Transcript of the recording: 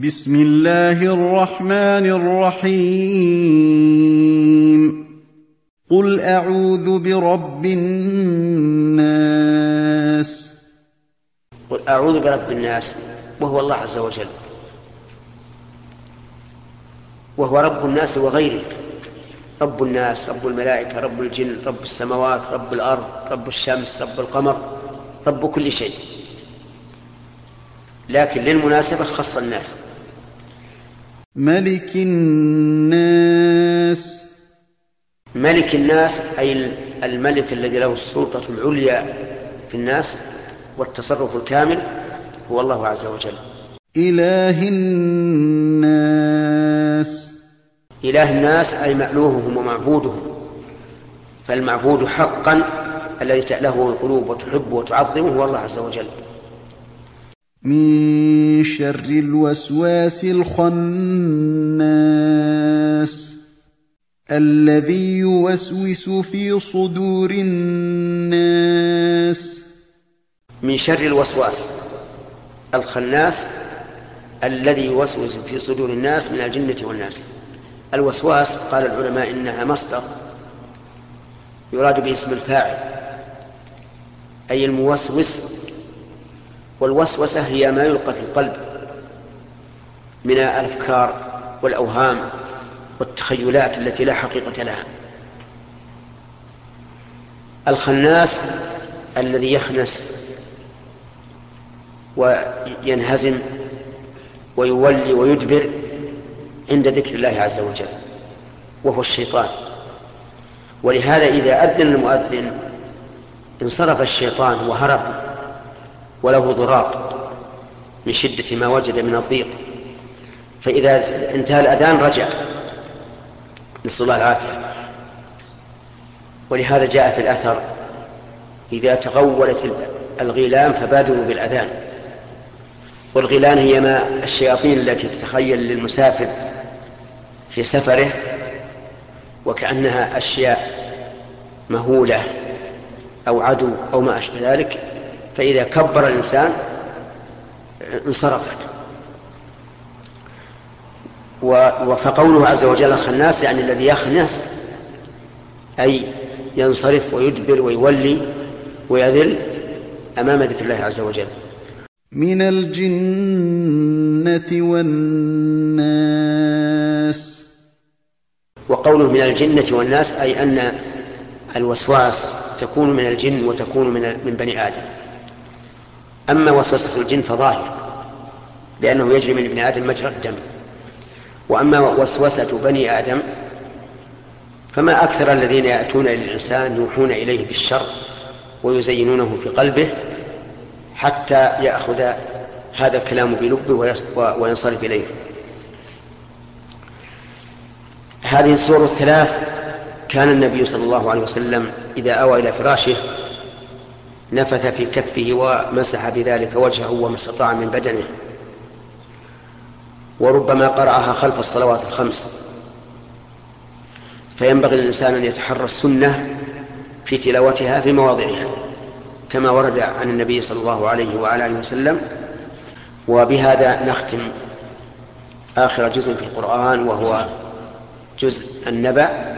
بسم الله الرحمن الرحيم. قل أعوذ برب الناس. قل أعوذ برب الناس وهو الله عز وجل. وهو رب الناس وغيره. رب الناس رب الملائكة رب الجن رب السماوات رب الأرض رب الشمس رب القمر رب كل شيء. لكن للمناسبة خص الناس. ملك الناس. ملك الناس أي الملك الذي له السلطة العليا في الناس والتصرف الكامل هو الله عز وجل. إله الناس. إله الناس أي مألوههم ومعبودهم. فالمعبود حقا الذي تألهه القلوب وتحبه وتعظمه هو الله عز وجل. من شر الوسواس الخناس الذي يوسوس في صدور الناس. من شر الوسواس الخناس الذي يوسوس في صدور الناس من الجنة والناس. الوسواس قال العلماء إنها مصدر يراد به اسم الفاعل أي الموسوس والوسوسة هي ما يلقى في القلب من الأفكار والأوهام والتخيلات التي لا حقيقة لها. الخناس الذي يخنس وينهزم ويولي ويدبر عند ذكر الله عز وجل وهو الشيطان. ولهذا إذا أذن المؤذن انصرف الشيطان وهرب وله ضراط من شدة ما وجد من الضيق. فإذا انتهى الأذان رجع. نسأل الله العافية. ولهذا جاء في الأثر إذا تغولت الغيلان فبادروا بالأذان. والغيلان هي ما الشياطين التي تتخيل للمسافر في سفره وكأنها أشياء مهولة أو عدو أو ما أشبه ذلك. فإذا كبر الإنسان انصرفت. فقوله عز وجل الخناس يعني الذي يخنس أي ينصرف ويدبر ويولي ويذل أمام ذكر الله عز وجل. من الجنة والناس. وقوله من الجنة والناس أي أن الوسواس تكون من الجن وتكون من من بني آدم. أما وسوسة الجن فظاهر لأنه يجري من ابن آدم مجرى الدم. وأما وسوسة بني آدم فما أكثر الذين يأتون للإنسان يوحون إليه بالشر ويزينونه في قلبه حتى يأخذ هذا الكلام بلبه وينصرف إليه. هذه الصور الثلاث كان النبي صلى الله عليه وسلم إذا أوى إلى فراشه نفث في كفه ومسح بذلك وجهه وما استطاع من بدنه. وربما قرأها خلف الصلوات الخمس. فينبغي للإنسان أن يتحرى السنة في تلاوتها في مواضعها كما ورد عن النبي صلى الله عليه وعلى آله وسلم وبهذا نختم آخر جزء في القرآن وهو جزء النبأ